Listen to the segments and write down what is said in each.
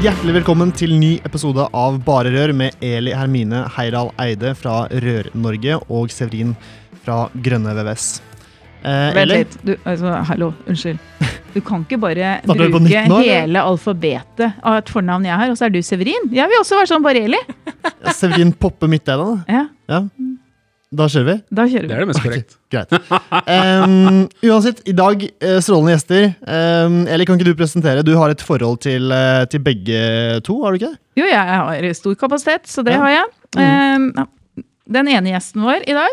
Hjertelig velkommen til ny episode av Bare Rør med Eli Hermine Heiral Eide fra Rør-Norge og Severin fra Grønne VVS. Eh, Vent litt. Du, altså, hallo, unnskyld. Du kan ikke bare bruke nå, hele alfabetet av et fornavn jeg har, og så er du Severin. Jeg vil også være sånn bare Eli. Ja, Severin popper midt der, da. Ja, Ja. Da kjører vi. da kjører vi. Det er det mest korrekt. Greit. Um, uansett, i dag eh, strålende gjester. Um, Eli, kan ikke du presentere? Du har et forhold til, eh, til begge to, har du ikke det? Jo, jeg har stor kapasitet, så det Ja. har jeg. Ja. den ene gjesten vår i dag,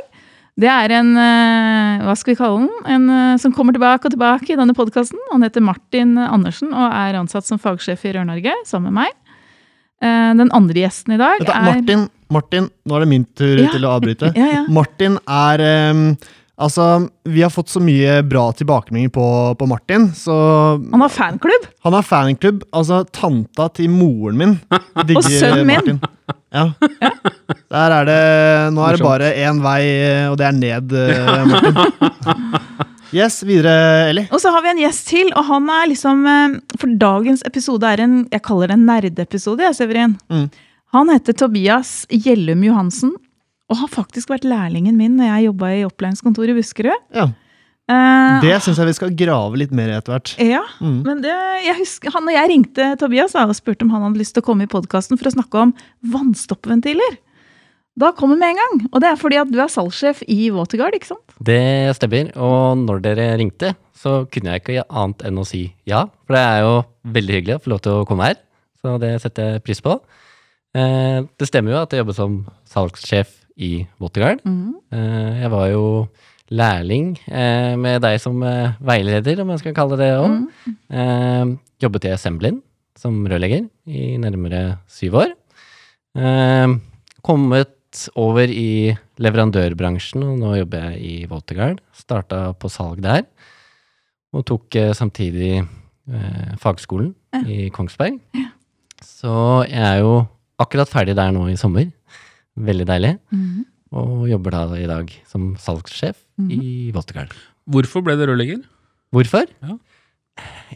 det er en eh, Hva skal vi kalle den? En som kommer tilbake og tilbake i denne podkasten. Han heter Martin Andersen og er ansatt som fagsjef i Rør-Norge sammen med meg. Eh, den andre gjesten i dag er Martin, Martin, nå er det min tur Ja. til å avbryte. Ja, ja. Martin er um, Altså, vi har fått så mye bra tilbakemeldinger på, på Martin, så Han har fanklubb! Han har fanklubb. Altså, tanta til moren min digger Og sønnen min. Martin. Ja. Der er det Nå er det bare én vei, og det er ned, eh, Martin. Yes, videre, Eli. Og så har vi en gjest til, og han er liksom eh, For dagens episode er en Jeg kaller det en nerdeepisode, Severin. Mm. Han heter Tobias Gjellum Johansen, og har faktisk vært lærlingen min når jeg jobba i opplæringskontoret i Buskerud. Ja, Eh, det syns jeg vi skal grave litt mer i etter hvert. ja, Mm. men det, jeg husker, han, når jeg ringte Tobias og spurte om han hadde lyst til å komme i podkasten for å snakke om vannstoppventiler, da kom han med en gang. Og det er fordi at du er salgssjef i Waterguard, ikke sant? Det stemmer, og når dere ringte, så kunne jeg ikke gjøre annet enn å si ja. For det er jo veldig hyggelig å få lov til å komme her, så det setter jeg pris på. Eh, det stemmer jo at jeg jobbet som salgssjef i Waterguard. Eh, jeg var jo lærling eh, med deg som veileder, om jeg skal kalle det det. Eh, jobbet i Assemblin som rørlegger i nærmere syv år. Kommet over i leverandørbransjen, og nå jobber jeg i Waterguard. Starta på salg der, og tok samtidig eh, fagskolen i Kongsberg. Så jeg er jo akkurat ferdig der nå i sommer. Veldig deilig. Mhm. Og jobber da i dag som salgssjef i Waterguard. Hvorfor ble det rørlegger? Hvorfor? Ja.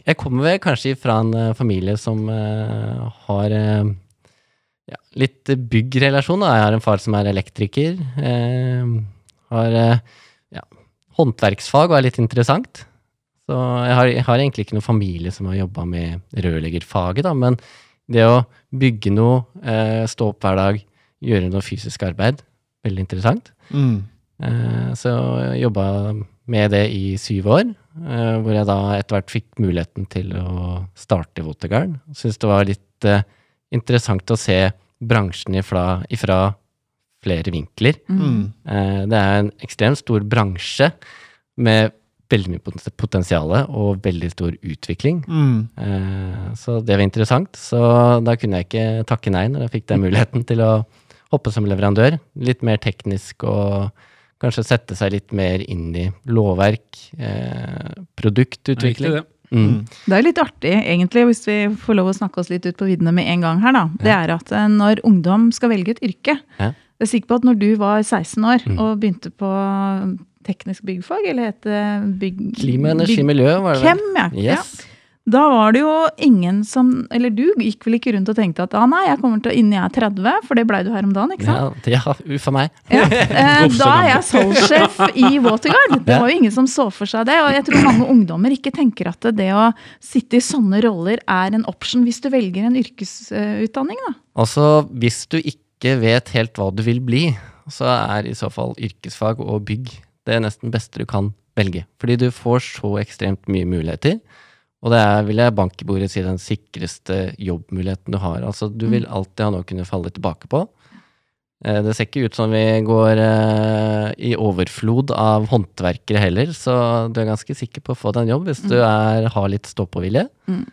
Jeg kommer vel kanskje fra en eh, familie som uh, har uh, ja, litt byggrelasjon. Da. Jeg har en far som er elektriker. Uh, har ja, håndverksfag og er litt interessant. Så jeg har, jeg har egentlig ikke noen familie som har jobba med rørleggerfaget, da, men det å bygge noe, eh, stå opp hver dag, gjøre noe fysisk arbeid, veldig interessant. Mm. Eh, Så jeg jobba med det i syv år, eh, hvor jeg da etter hvert fikk muligheten til å starte Votergarden. Syns det var litt interessant å se bransjen ifra, ifra flere vinkler. Mm. Eh, Det er en ekstremt stor bransje med veldig mye poten- potensial og veldig stor utvikling. Mm. Eh, Så det var interessant. Så da kunne jeg ikke takke nei når jeg fikk den muligheten til å hoppe som leverandør. Litt mer teknisk og kanskje sette seg litt mer inn i lovverk, eh, produktutvikling. Det. Mm. Det er litt artig, egentlig, hvis vi får lov å snakke oss litt ut på viddene med en gang her, da. Det er at eh, når ungdom skal velge et yrke Ja. Jeg er sikker på at når du var 16 år Mm. og begynte på teknisk byggfag, eller het det bygg... Klima, energi, bygg- miljø, var det vel? ja. ja. ja. Da var det jo ingen som Eller du gikk vel ikke rundt og tenkte at ah, nei, jeg kommer til å innen jeg er 30, for det blei du her om dagen, ikke sant? Ja, ja uff a meg. Ja. Eh, da er jeg salgssjef i Waterguard. Det var jo ingen som så for seg det. Og jeg tror mange ungdommer ikke tenker at det å sitte i sånne roller er en option hvis du velger en yrkesutdanning. da. Altså, hvis du ikke vet helt hva du vil bli, så er i så fall yrkesfag og bygg det nesten beste du kan velge. Fordi du får så ekstremt mye muligheter. Og det er, vil jeg bank i bordet si, den sikreste jobbmuligheten du har. Altså, du vil alltid ha noe å kunne falle tilbake på. Eh, Det ser ikke ut som vi går eh, i overflod av håndverkere heller, så du er ganske sikker på å få deg en jobb hvis du er, har litt stå-på-vilje. Mm.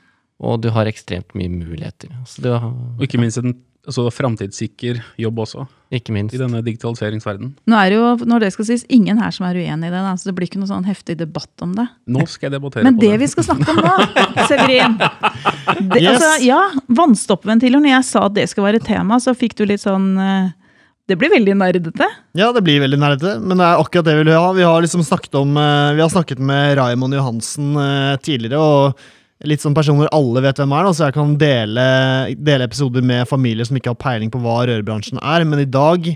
Og du har ekstremt mye muligheter. Så du har, Og ikke minst en altså, framtidssikker jobb også, ikke minst. i denne digitaliseringsverdenen. Nå er det jo, når det skal sies, ingen her som er uenig i det, da, så det blir ikke noe sånn heftig debatt om det. Nå skal jeg debattere Men på det Men det vi skal snakke om nå, Severin det, Yes. altså, Ja, vannstoppventiler. Når jeg sa at det skal være tema, så fikk du litt sånn eh, Det blir veldig nerdete. Ja, det blir veldig nerdete, men det er akkurat det vi vil ha. Vi har liksom snakket om eh, Vi har snakket med Raymond Johansen eh, tidligere, og litt sånn person hvor alle vet hvem er, da, så jeg kan dele, dele episoder med familier som ikke har peiling på hva rørbransjen er. Men i dag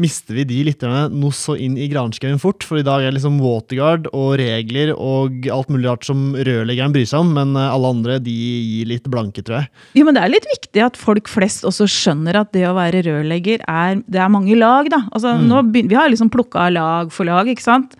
mister vi de lytterne noe så inn i granskauen fort, for i dag er det liksom waterguard og regler og alt mulig rart som rørleggeren bryr seg om, men eh, alle andre de gir litt blanke, tror jeg. Jo, men Det er litt viktig at folk flest også skjønner at det å være rørlegger er Det er mange lag, da. Altså, nå begyn- vi har liksom plukka lag for lag, ikke sant.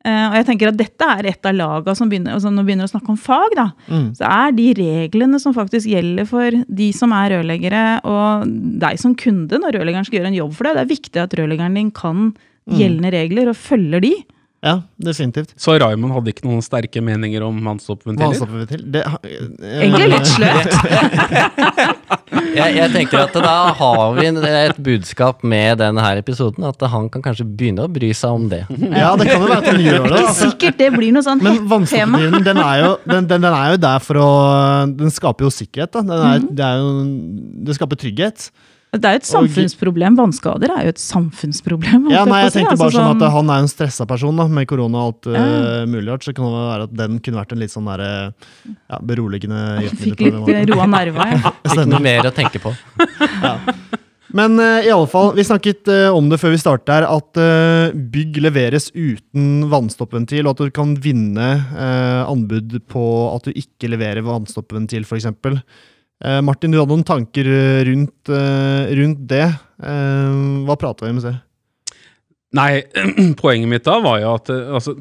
Eh, og jeg tenker at dette er et av laga som begynner, altså, når begynner å snakke om fag. da, Mm. Så er de reglene som faktisk gjelder for de som er rørleggere, og deg som kunde når rørleggeren skal gjøre en jobb for deg, det er viktig at rørleggeren din kan gjeldende regler og følger de. Ja, definitivt. Så Raymond hadde ikke noen sterke meninger om vannstoppventiler? Det, eh, Egentlig litt sløvt. Jeg, jeg tenker at da har vi et budskap med denne her episoden, at han kan kanskje begynne å bry seg om det. Ja, det kan jo være at han gjør det. Altså. sikkert det blir noe sånn Men vannstoppventilen, den, er den, den, den er jo der for å Den skaper jo sikkerhet, da. Den er, mm. det, er jo, det skaper trygghet. Det er jo et samfunnsproblem. Vannskader er jo et samfunnsproblem. Ja, nei, jeg tenkte Altså, bare sånn sånn- at han er en stressa person da, med korona og alt Ja. uh, mulig rart, så kan det være at den kunne vært en litt sånn der, ja, beroligende Fikk litt eh, roa nerva. Ja. Ikke noe mer å tenke på. Men uh, i alle fall, vi snakket uh, om det før vi startet her, at uh, bygg leveres uten vannstoppventil, og at du kan vinne eh, anbud på at du ikke leverer vannstoppventil, f.eks. Uh, Martin, du hadde noen tanker eh, rundt, eh, rundt det. Eh, hva prater vi med i? Nei, poenget mitt da var jo at eh, altså,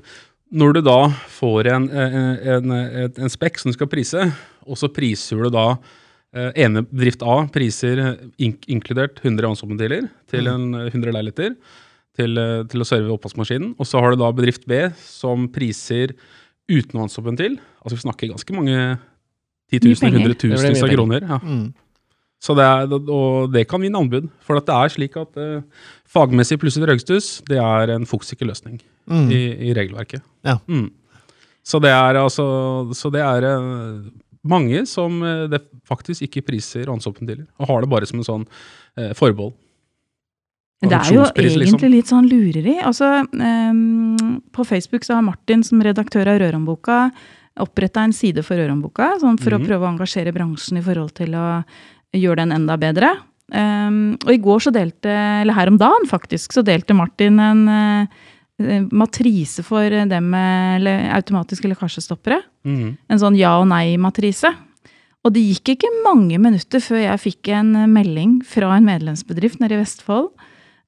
når du da får en, en, en, en, spekk som du skal prise, og så priser du da eh, ene bedrift A priser eh, ink, inkludert 100 vannstoppventiler til en eh, 100 leiligheter til, eh, til å serve oppvaskmaskinen. Og så har du da bedrift B som priser uten vannstoppventil. Altså vi snakker ganske mange 10 000, 100 000 av kroner. Ja. Mm. Så det er, og det kan vinne anbud. For at det er slik at eh, fagmessig plusset røykstuss, det er en fuktsikker løsning Mm. i, i regelverket. Ja. Mm. Så det er altså Så det er eh, mange som eh, det faktisk ikke priser vannstoppventiler, og har det bare som en sånn eh, forbehold. Det er jo egentlig liksom. litt sånn lureri. Altså, um, på Facebook så har Martin som redaktør av Rørhåndboka oppretta en side for Rørhåndboka, sånn for mm. å prøve å engasjere bransjen i forhold til å gjøre den enda bedre. Um, og i går så delte, eller her om dagen faktisk, så delte Martin en eh, matrise for det med le automatiske lekkasjestoppere. Mm. En sånn ja og nei-matrise. Og det gikk ikke mange minutter før jeg fikk en melding fra en medlemsbedrift nede i Vestfold.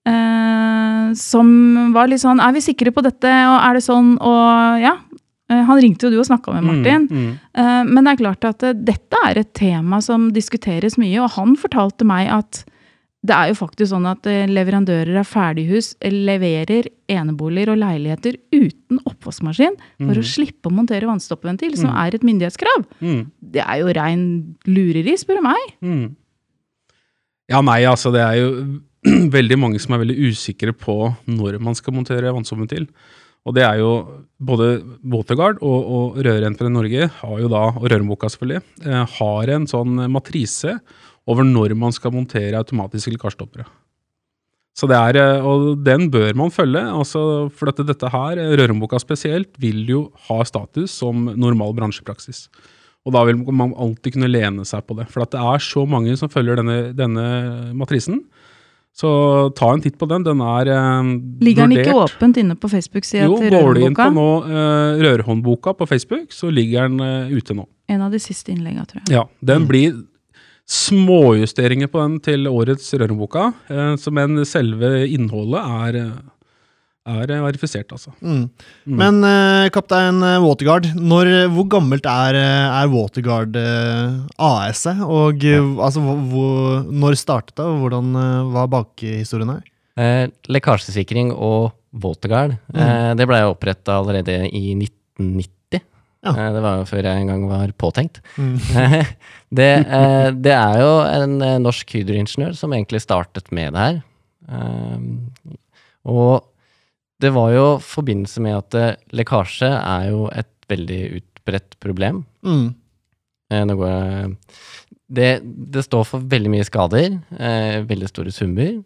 Uh, som var litt sånn Er vi sikre på dette, og er det sånn, og ja. Eh, han ringte jo du og snakka med Martin. Mm, mm. men det er klart at eh, dette er et tema som diskuteres mye, og han fortalte meg at det er jo faktisk sånn at leverandører av ferdighus leverer eneboliger og leiligheter uten oppvaskmaskin for å slippe å montere vannstoppventil, som er et myndighetskrav. Mhm. Det er jo rein lureri, spør du meg. Mm. Ja, nei, altså det er jo veldig mange som er veldig usikre på når man skal montere vannstoppventil. Og det er jo både Watergard og, og Rørrentreprenør Norge, har jo da, og Rørenboka selvfølgelig, eh, har en sånn matrise over når man skal montere automatiske lekkasjestoppere. Så det er, eh, og den bør man følge, altså, for dette, dette her, Rørenboka spesielt, vil jo ha status som normal bransjepraksis. Og da vil man alltid kunne lene seg på det. For det er så mange som følger denne, denne matrisen. Så ta en titt på den. Den er eh, Ligger den ikke åpent inne på Facebook-sida Jo, går du inn på nå eh, Rørhåndboka på Facebook, så ligger den eh, ute nå. En av de siste innleggene, tror jeg. Ja, Den blir småjusteringer på den til årets Rørhåndboka, eh, men selve innholdet er, eh, er eh, verifisert, altså. Mm. Men uh, kaptein eh, Waterguard, når, hvor gammelt er, er Waterguard uh, AS-et? Og ja. altså, hvor, når startet det, og hvordan, uh, hva bakhistorien er? Eh, lekkasjesikring og Waterguard, eh, det ble oppretta allerede i 1990. Ja. Eh, det var jo før jeg en gang var påtenkt. Mm. det, eh, det er jo en norsk hydroingeniør som egentlig startet med det her. Og det var jo forbindelse med at eh, lekkasje er jo et veldig utbredt problem. Mm. Eh, nå går jeg det, det står for veldig mye skader, eh, veldig store summer.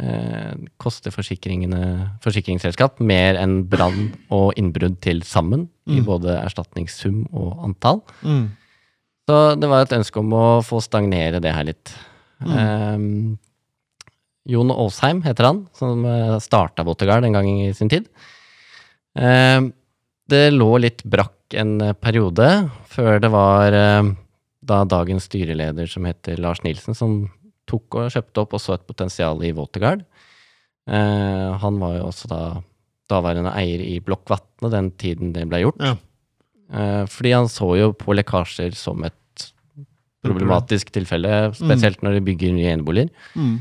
Eh, koster forsikringene, forsikringsselskap mer enn brann og innbrudd til sammen, i Mm. både erstatningssum og antall. Mm. Så det var et ønske om å få stagnere det her litt. Eh, Jon Aasheim heter han, som uh, starta Waterguard en gang i sin tid. Eh, det lå litt brakk en eh, periode før det var eh, da dagens styreleder som heter Lars Nilsen, som tok og kjøpte opp og så et potensial i Waterguard. Eh, han var jo også da daværende eier i Blokk Vatne den tiden det ble gjort. Ja. Eh, fordi han så jo på lekkasjer som et problematisk tilfelle, spesielt når de bygger nye eneboliger. Mm.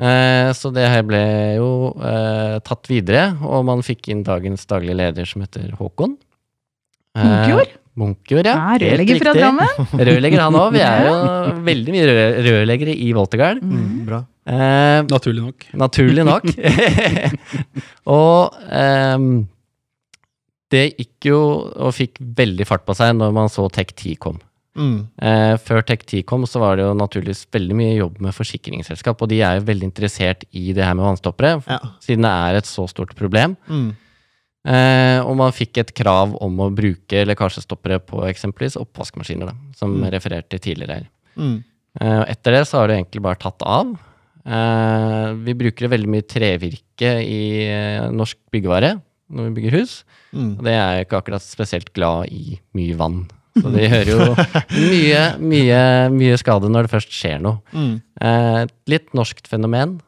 Eh, så det her ble jo eh, tatt videre, og man fikk inn dagens daglige leder som heter Håkon. Eh, Munkjord? Munkjord, ja. Ja, rørlegger fra. Drammen. Rørlegger han òg. Vi er jo veldig mye rø- rørleggere i Voltegard. Mm. Bra. Eh, Naturlig nok. naturlig nok. og eh, det gikk jo og fikk veldig fart på seg når man så Tech10 kom. Mm. Eh, før Tech10 kom, så var det jo naturligvis veldig mye jobb med forsikringsselskap, og de er jo veldig interessert i det her med vannstoppere, Ja. siden det er et så stort problem. Mm. Eh, og man fikk et krav om å bruke lekkasjestoppere på eksempelvis oppvaskmaskiner, da, som Mm. refererte tidligere her. Mm. Eh, etter det så har det egentlig bare tatt av. Eh, vi bruker veldig mye trevirke i eh, norsk byggevare når vi bygger hus. Mm. Og det er jeg ikke akkurat spesielt glad i mye vann. Så de hører jo mye, mye, mye skade når det først skjer noe. Mm. Eh, et litt norskt fenomen.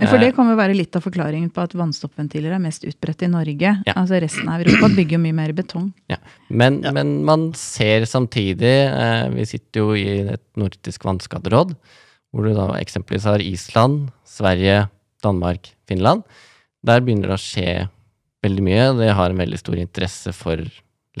For det Eh, kan jo være litt av forklaringen på at vannstoppventiler er mest utbredt i Norge. Ja. Altså Resten av Europa bygger jo mye mer betong. Men, Ja. men man ser samtidig eh, Vi sitter jo i et nordisk vannskaderåd, hvor du da eksempelvis har Island, Sverige, Danmark, Finland. Der begynner det å skje veldig mye. Det har en veldig stor interesse for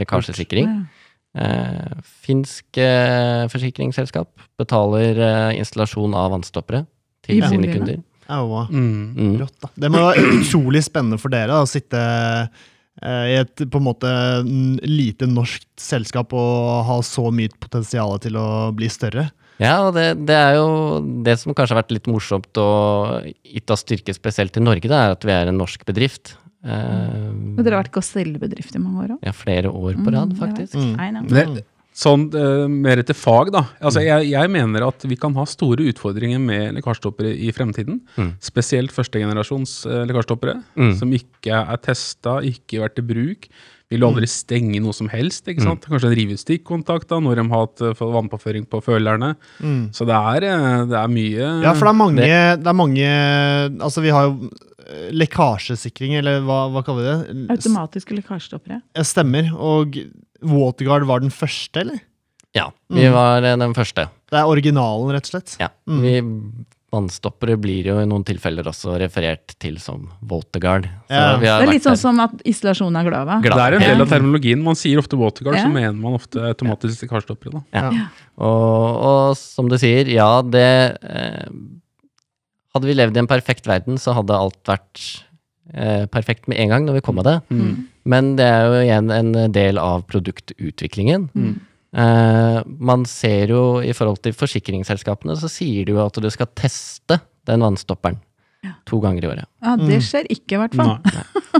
lekkasjesikring. Ja. Eh, finsk eh, forsikringsselskap betaler eh, installasjon av vannstoppere til ja, sine boligene? kunder. Aua. Mm. Mm. Rått, da. Det må være utrolig spennende for dere da, å sitte eh, i et på en måte lite norsk selskap og ha så mye potensial til å bli større. Ja, og det, det er jo det som kanskje har vært litt morsomt og gitt oss styrke spesielt i Norge, da, er at vi er en norsk bedrift. Eh, Men dere har vært gasellebedrift i mange år òg? ja, flere år på rad, faktisk. Mm. Det, sånn uh, mer etter fag, da. Altså, jeg, jeg mener at vi kan ha store utfordringer med lekkasjestoppere i fremtiden. Mm. Spesielt førstegenerasjons uh, lekkasjestoppere, Mm. som ikke er testa, ikke vært i bruk. Vil aldri stenge noe som helst. ikke sant? Kanskje en rive stikkontakt da, når de har hatt eh, vannpåføring på følerne. Mm. Så det er, eh, det er mye Ja, for det er mange, det er mange Altså, vi har jo eh, lekkasjesikring, eller hva, hva kaller vi det? Automatiske lekkasjestoppere. Ja, Stemmer. Og Waterguard var den første, eller? Ja, vi Mm. var eh, den første. Det er originalen, rett og slett. Ja, Mm. vi, Vannstoppere blir jo i noen tilfeller også referert til som Waterguard. Så Ja. vi har Det er litt sånn der. som at isolasjon er glava. Glad. Det er en del av terminologien. Man sier ofte waterguard, Ja. så mener man ofte automatiske lekkasjestoppere. Ja. Ja. Og, og som du sier, ja, det eh, Hadde vi levd i en perfekt verden, så hadde alt vært eh, perfekt med en gang når vi kom med det. Mm. Men det er jo igjen en del av produktutviklingen. Mm. Eh, man ser jo i forhold til forsikringsselskapene, så sier de jo at du skal teste den vannstopperen Ja. to ganger i året. Ja, det skjer ikke, i hvert fall.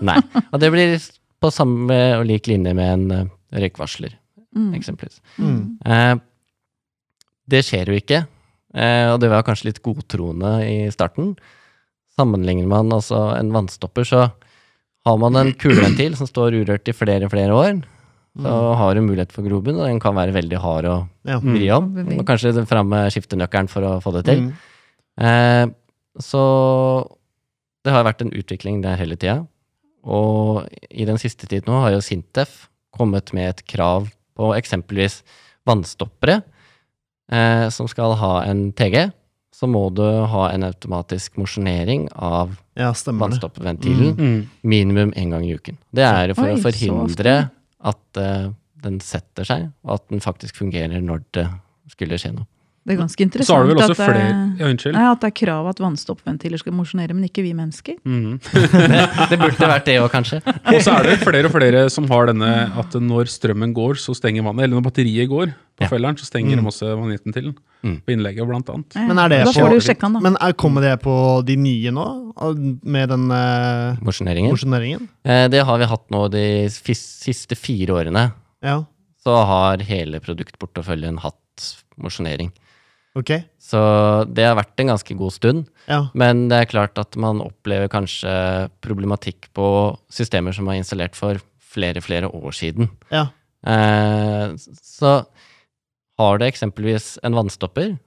Nei. Nei. Og det blir på samme og lik linje med en eh, røykvarsler, Mm. eksempelvis. Mm. Eh, det skjer jo ikke, og det var kanskje litt godtroende i starten. Sammenligner man altså en vannstopper, så har man en kuleventil som står urørt i flere flere år. Så har du mulighet for grobunn, og den kan være veldig hard å Ja. Mm. vri om. Og kanskje fram med skiftenøkkelen for å få det til. Mm. Eh, så det har vært en utvikling der hele tida. Og i den siste tid nå har jo Sintef kommet med et krav på eksempelvis vannstoppere eh, som skal ha en TG. Så må du ha en automatisk mosjonering av Ja, vannstoppventilen Mm. minimum én gang i uken. Det er for Oi, å forhindre at eh, den setter seg, og at den faktisk fungerer når det skulle skje noe. Det er ganske interessant så har du vel også at, det, flere Ja, unnskyld. nei, at det er krav at vannstoppventiler skal mosjonere, men ikke vi mennesker. Mm. Det burde vært det òg, kanskje. Og så er det flere og flere som har denne at når strømmen går, så stenger vannet. Eller når batteriet går på Ja. felleren, så stenger Mm. de også den. Mm. på innlegget, blant annet. Ja, Men er det da på- får du sjekka den, da. Men er, kommer det på de nye nå, med den uh, Mosjoneringen. mosjoneringen? Eh, det har vi hatt nå de siste fire årene. Ja, Så har hele produktporteføljen hatt mosjonering. Ok. Så det har vært en ganske god stund. Ja. Men det er klart at man opplever kanskje problematikk på systemer som er installert for flere, flere år siden. ja. Eh, så har du eksempelvis en vannstopper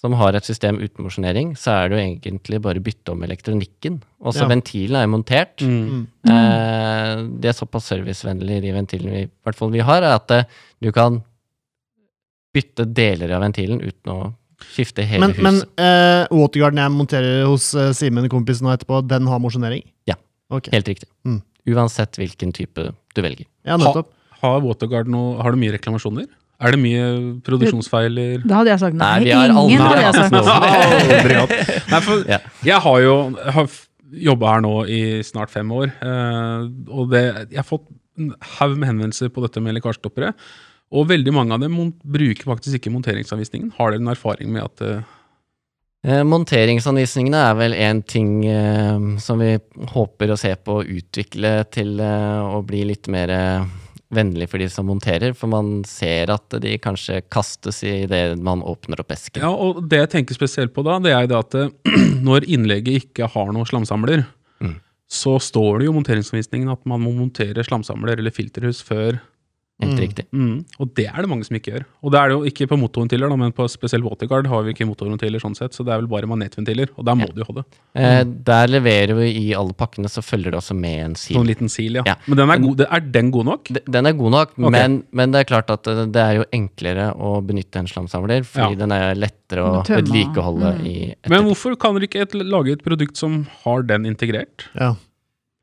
som har et system uten mosjonering, så er det jo egentlig bare å bytte om elektronikken. Også Ja. ventilen er jo montert. Mm. Mm. Eh, det er såpass servicevennlig i ventilen vi, i hvert fall vi har, er at eh, du kan bytte deler av ventilen uten å skifte hele Men, men uh, watergarden jeg monterer hos uh, Simen, kompisen nå etterpå, den har mosjonering? Ja. Okay. Helt riktig. Mm. Uansett hvilken type du velger. Ja, nettopp. Har Waterguard noe Har du mye reklamasjoner? Er det mye produksjonsfeiler? Da hadde jeg sagt nei. Nei, vi har Ingen, aldri hadde jeg sagt. Nei. Nei, for Ja. jeg har jo jobba her nå i snart fem år, uh, og det, jeg har fått en haug med henvendelser på dette med lekkasjestoppere. Og veldig mange av dem bruker faktisk ikke monteringsanvisningen. Har dere en erfaring med at eh, Eh, monteringsanvisningene er vel en ting eh, som vi håper å se på å utvikle til eh, å bli litt mer eh, vennlig for de som monterer, for man ser at de kanskje kastes i det man åpner opp esken. Ja, og det jeg tenker spesielt på da, det er det at eh, når innlegget ikke har noen slamsamler, Mm. så står det jo i monteringsanvisningen at man må montere slamsamler eller filterhus før. Helt Mm. riktig. Mm. Og det er det mange som ikke gjør. Og det er det jo ikke på motorventiler, da, men på spesielt waterguard har vi ikke motorventiler sånn sett, så det er vel bare manetventiler, og der må du jo ha det. Eh, der leverer vi i alle pakkene, så følger det også med en sil. Sånn liten sil, ja. Ja. Men den er, god, er den god nok? Den er god nok, okay. men, men det er klart at det, det er jo enklere å benytte en slamsamler, fordi Ja. den er lettere å vedlikeholde Mm. i Men hvorfor kan dere ikke et, lage et produkt som har den integrert? Ja.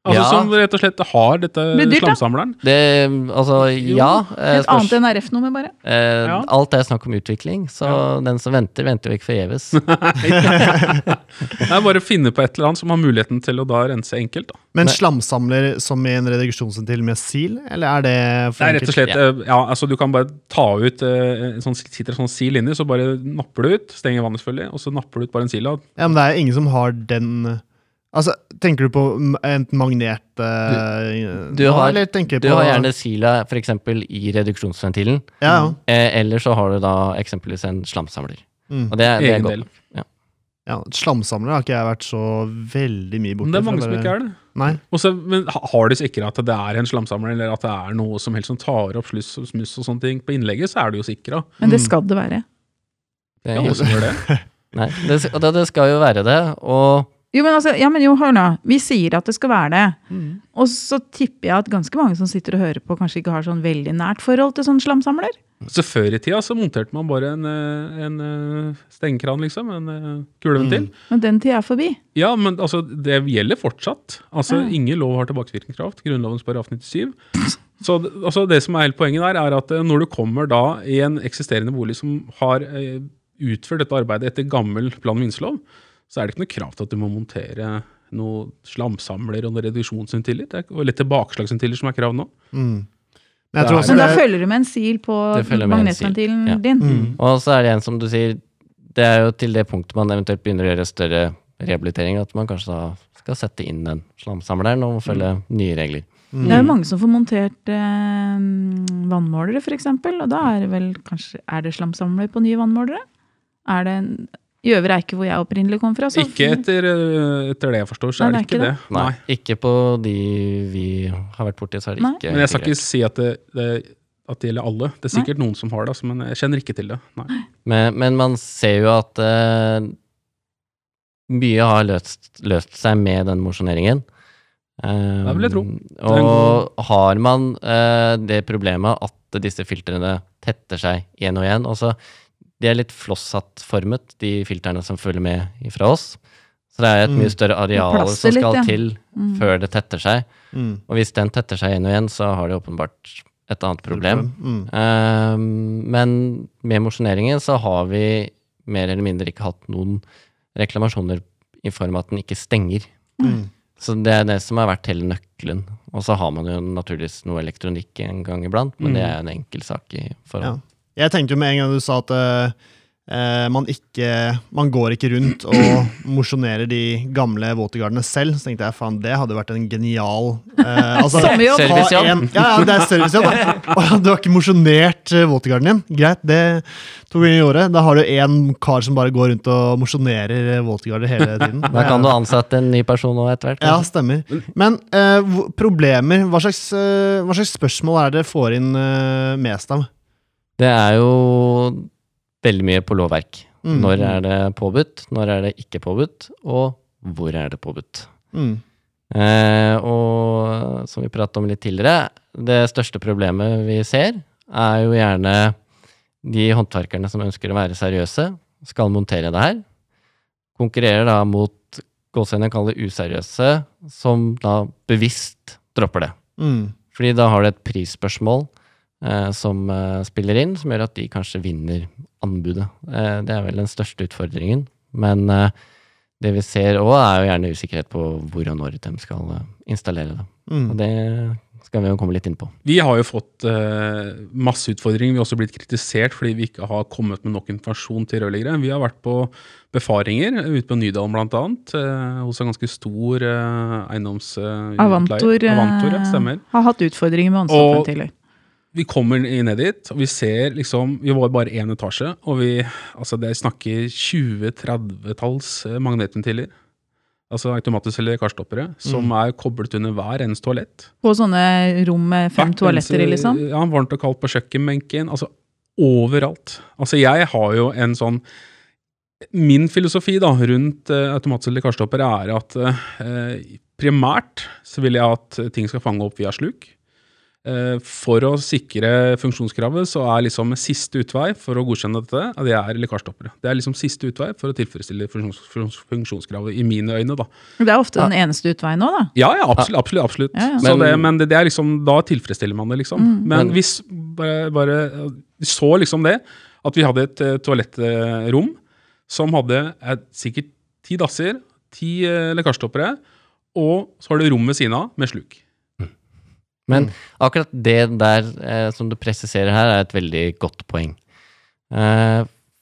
Altså Ja. Som rett og slett har dette dyrt, slamsamleren? Det, altså, ja. eh, Et spørs- annet NRF-nummer, bare. Eh, Ja. Alt er snakk om utvikling, så Ja. den som venter, venter jo ikke forgjeves. Det er bare å finne på et eller annet som har muligheten til å da rense enkelt. da. Men slamsamler som i en reduksjonsventil med sil, eller er det for Det er rett og slett, eh, ja, altså Du kan bare ta ut eh, sånn, sitter en sånn sil inni, så bare napper du ut. Stenger vannet, selvfølgelig, og så napper du ut bare en sil. Ja, men det er ingen som har den Altså, tenker du på enten magnet eh, Du har- eller tenker Du på har gjerne sila f.eks. i reduksjonsventilen, Ja, ja. eh, eller så har du da eksempelvis en slamsamler. Mm. Og det, det er Egen del. ja. Slamsamler har ikke jeg vært så veldig mye borti. Men det er mange som ikke er det. Nei. Også, men har de sikra at det er en slamsamler, eller at det er noe som helst som tar opp sluss og smuss og sånne ting på innlegget, så er det jo sikra. Men det Mm. skal det være. Det er Ja, som også gjør det. Nei, det, det skal jo være det. Og Jo, men altså, ja, men jo, hør nå. Vi sier at det skal være det. Og så tipper jeg at ganske mange som sitter og hører på, kanskje ikke har sånn veldig nært forhold til sånn slamsamler. Så før i tida så monterte man bare en, eh, en eh, stengekran, liksom. En kuleventil. kuleventil. Men den tida er forbi. Ja, men altså, det gjelder fortsatt. Altså, Ja. Ingen lov har tilbakevirkende kraft. Grunnlovens paragraf 97. Så altså, det som er hele poenget der, er at eh, når du kommer da i en eksisterende bolig som har eh, utført dette arbeidet etter gammel plan- og minselov, så er det ikke noe krav til at du må montere noe slamsamler og noen reduksjonsventiler. Det er litt tilbakeslagsventiler som er krav nå. Mm. Men jeg tror er- Men da følger du med en sil på magnetventilen ja. din. mm. Og så er det en som du sier, det er jo til det punktet man eventuelt begynner å gjøre større rehabilitering, at man kanskje da skal sette inn den slamsamleren og følge nye regler. Mm. Det er jo mange som får montert eh, vannmålere, f.eks. Og da er det vel kanskje Er det slamsamler på nye vannmålere? Er det en i er ikke hvor jeg opprinnelig kom fra. så- Ikke etter, eh, etter det jeg forstår, så Nei, er det ikke det. Nei, Nei. ikke på de vi har vært borti, så er det Nei. ikke Men jeg skal ikke si at det, det, at det gjelder alle. Det er sikkert noen som har det, altså, men jeg kjenner ikke til det. Nei. Men, men man ser jo at uh, mye har løst, løst seg med den mosjoneringen. Um, Det vil jeg tro. Og har man uh, det problemet at disse filtrene tetter seg igjen og igjen altså, De er litt flosshattformet, de filtrene som følger med fra oss. Så det er et Mm. mye større areal som skal litt, ja. til Mm. før det tetter seg. Mm. Og hvis den tetter seg igjen og igjen, så har de åpenbart et annet problem. Mm. Ehm, men med mosjoneringen så har vi mer eller mindre ikke hatt noen reklamasjoner i form av at den ikke stenger. Mm. Så det er det som har vært hele nøkkelen. Og så har man jo naturligvis noe elektronikk en gang iblant, men Mm. det er en enkel sak i forhold. Ja. Jeg tenkte jo med en gang du sa at eh, eh, man ikke Man går ikke rundt og mosjonerer de gamle våtegardene selv. Så tenkte jeg faen, det hadde vært en genial uh, altså, Servicejobb. en- Ja, ja, det er servicejobb. Du har ikke mosjonert våtegarden din? Greit, det to ganger i året. Da har du én kar som bare går rundt og mosjonerer våtegarder hele tiden. Da kan du ansette en ny person nå etter hvert. Ja, stemmer. Men uh, problemer hva slags, hva slags spørsmål er det dere får inn mest av? Det er jo veldig mye på lovverk. Mm. Når er det påbudt, når er det ikke påbudt, og hvor er det påbudt? Mm. Eh, og som vi pratet om litt tidligere, det største problemet vi ser, er jo gjerne de håndverkerne som ønsker å være seriøse, skal montere det her. Konkurrerer da mot gåsehudene kaller useriøse, som da bevisst dropper det. Mm. Fordi da har du et prisspørsmål som eh, spiller inn, som gjør at de kanskje vinner anbudet. Eh, det er vel den største utfordringen. Men eh, det vi ser òg, er jo gjerne usikkerhet på hvor og når de skal eh, installere det. Mm. Og det skal vi jo komme litt inn på. Vi har jo fått eh, masse utfordringer. Vi har også blitt kritisert fordi vi ikke har kommet med nok informasjon til rørleggere. Vi har vært på befaringer ute på Nydalen bl.a. Eh, hos en ganske stor eh, eiendomsutleier. Avantor, eh, Avantor, ja, stemmer. har hatt utfordringer med ansatte tidligere. Vi kommer ned dit, og vi ser liksom Vi var bare én etasje, og vi Altså, det snakker 20-30-talls eh, magnetventiler. Altså automatutselgere karstoppere, som Mm. er koblet under hver eneste toalett. På sånne rom med fem Hvert toaletter i, liksom. Ja, varmt og kaldt på kjøkkenbenken. Altså overalt. Altså jeg har jo en sånn Min filosofi da, rundt uh, automatselgere karstoppere er at uh, primært så vil jeg at ting skal fange opp via sluk. Eh, for å sikre funksjonskravet så er liksom siste utvei for å godkjenne dette, ja, det er lekkasjestoppere. Det er liksom siste utvei for å tilfredsstille funksjons, funksjons, funksjonskravet, i mine øyne, da. Det er ofte den eneste utveien nå, da. Ja, ja, absolutt. absolutt, absolutt. Ja, ja. Det, men det, det er liksom, da tilfredsstiller man det, liksom. Mm. Men Men- hvis bare, bare Vi så liksom det, at vi hadde et uh, toalettrom som hadde et, sikkert ti dasser, ti lekkasjestoppere, og så var det rom ved siden av med sluk. Men akkurat det der eh, som du presiserer her, er et veldig godt poeng. Eh,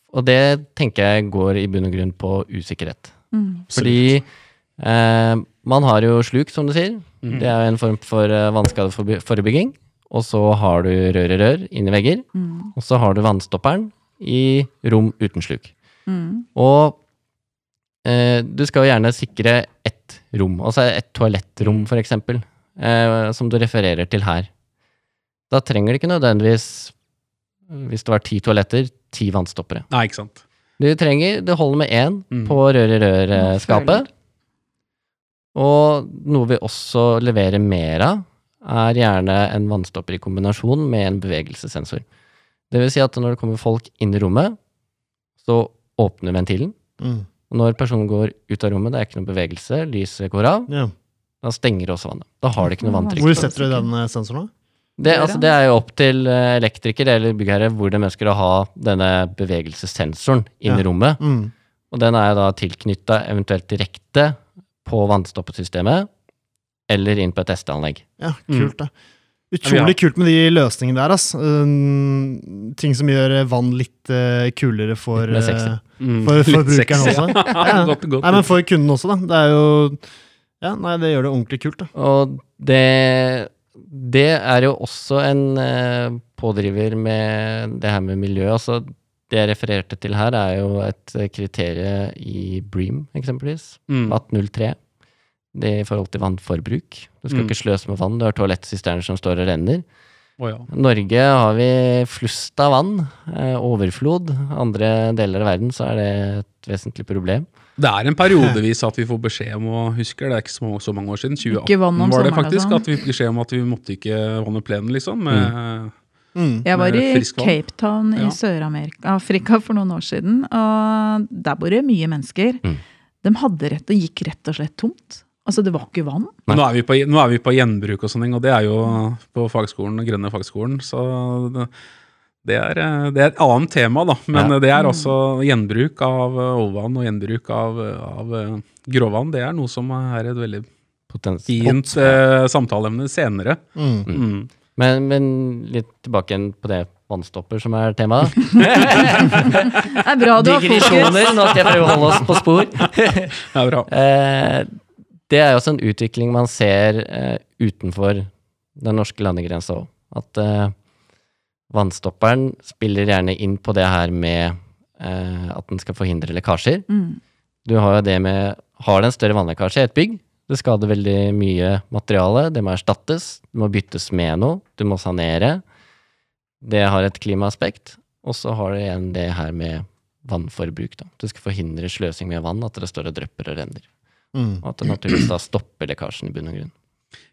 og det tenker jeg går i bunn og grunn på usikkerhet. Mm. Fordi eh, man har jo sluk, som du sier. Mm. Det er jo en form for uh, vannskadeforebygging. Og så har du rør i rør inni vegger. Mm. Og så har du vannstopperen i rom uten sluk. Mm. Og eh, du skal jo gjerne sikre ett rom, altså et toalettrom eksempel, eh, som du refererer til her. Da trenger det ikke nødvendigvis, hvis det var ti toaletter, ti vannstoppere. Nei, ikke sant. Du trenger, det holder med én Mm. på rør-i-rør-skapet. Og noe vi også leverer mer av, er gjerne en vannstopper i kombinasjon med en bevegelsessensor. Det vil si at når det kommer folk inn i rommet, så åpner ventilen. Mm. Og når personen går ut av rommet, det er ikke noe bevegelse, lyset går av, Ja. Da stenger også vannet. Da har det ikke noe vanntrykk. Hvor setter du den eh, sensoren, da? Det, altså, det er jo opp til eh, elektriker eller byggherre hvor de ønsker å ha denne bevegelsessensoren inn i Ja. rommet. Mm. Og den er da tilknytta eventuelt direkte på vannstoppesystemet eller inn på et testeanlegg. Ja, Mm. kult, da. Utrolig kult med de løsningene der, Altså. Um, ting som gjør vann litt uh, kulere for, Litt eh, Mm. for, for Litt brukeren også. Ja. Nei, men for kunden også, da. Det er jo Ja, nei, det gjør det ordentlig kult, da. Og det, det er jo også en eh, pådriver med det her med miljø. Altså, det jeg refererte til her, er jo et kriterium kriterie i Bream, eksempelvis. Mm. VAT03. Det er i forhold til vannforbruk. Du skal Mm. ikke sløse med vann. Du har toalettsisterner som står og renner. Oh, ja. Norge har vi flust av vann. Eh, overflod. Andre deler av verden så er det et vesentlig problem. Det er en periodevis at vi får beskjed om å huske, det er ikke så, så mange år siden, 2018 Ikke vann om var det faktisk, sånn. at vi fikk beskjed om at vi måtte ikke vanne plenen, liksom. Med, Mm. Jeg var i. Cape Town i Ja. Sør-Afrika for noen år siden, og der bor det mye mennesker. Mm. De hadde rett og gikk rett og slett tomt. Altså, det var ikke vann. Nei. Nå er, vi på, nå er vi på gjenbruk og sånne ting, og det er jo på fagskolen, grønne fagskolen. Så det, det, er, eh, det er et annet tema, da. Men Ja. det er også gjenbruk av oljevann og gjenbruk av, av eh, gråvann. Det er noe som er et veldig Potens- fint eh, samtaleemne senere. Mm. Mm. Men, men litt tilbake igjen på det vannstopper som er temaet. Det er bra du har fokus. Nå skal jeg prøve å holde oss på spor. det er bra. Eh, det er også en utvikling man ser eh, utenfor den norske landegrensa òg. At eh, vannstopperen spiller gjerne inn på det her med eh, at den skal forhindre lekkasjer. Mm. Du har jo det med Har det en større vannlekkasje i et bygg, det skader veldig mye materiale, det må erstattes, det må byttes med noe, du må sanere. Det har et klimaaspekt. Og så har det igjen det her med vannforbruk. Da. Du skal forhindre sløsing med vann, at det står og drypper og renner. Mm. Og at det naturligvis da stopper lekkasjen i bunn og grunn.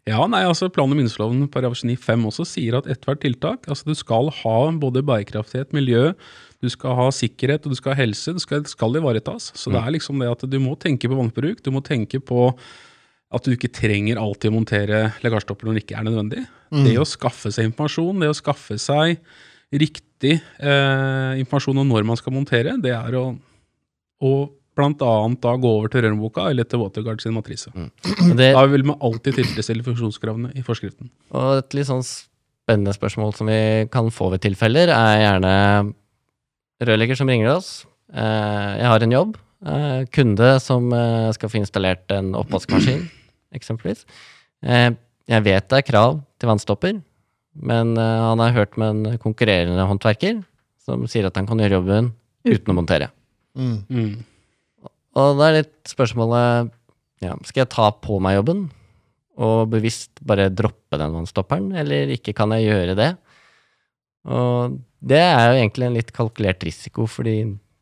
Ja, nei, altså Plan- og minnesloven paragraf 9-5 også sier at ethvert tiltak altså Du skal ha både bærekraftighet, miljø, du skal ha sikkerhet og du skal ha helse. Det skal, skal ivaretas. Så det er liksom det at du må tenke på vannbruk. Du må tenke på at du ikke trenger alltid å montere lekkasjetopper når det ikke er nødvendig. Det å skaffe seg informasjon, det å skaffe seg riktig eh, informasjon om når man skal montere, det er å, å annet da gå over til Rørenboka eller til Waterguard sin matrise. Mm. det, Da vil man alltid tilfredsstille funksjonskravene i forskriften. og et litt sånn spennende spørsmål som vi kan få ved tilfeller, er gjerne rørlegger som ringer oss. Eh, jeg har en jobb. Eh, kunde som eh, skal få installert en oppvaskmaskin, eksempelvis. Eh, jeg vet det er krav til vannstopper, men eh, han har hørt med en konkurrerende håndverker som sier at han kan gjøre jobben uten å montere. Mm. Mm. Og da er litt spørsmålet ja, Skal jeg ta på meg jobben og bevisst bare droppe den vannstopperen, eller ikke kan jeg gjøre det? Og det er jo egentlig en litt kalkulert risiko, fordi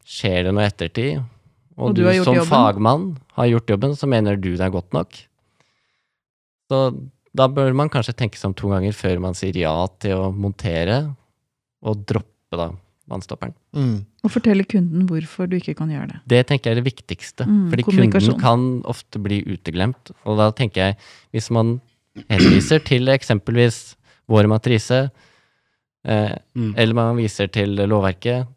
skjer det noe i ettertid, og, Og du, du som jobben. fagmann har gjort jobben, så mener du det er godt nok. Så da bør man kanskje tenke seg om to ganger før man sier ja til å montere, og droppe da vannstopperen. Mm. Og fortelle kunden hvorfor du ikke kan gjøre det. Det tenker jeg er det viktigste. Mm, fordi kunden kan ofte bli uteglemt. Og da tenker jeg, hvis man henviser til eksempelvis vår matrise, eh, Mm. eller man viser til lovverket,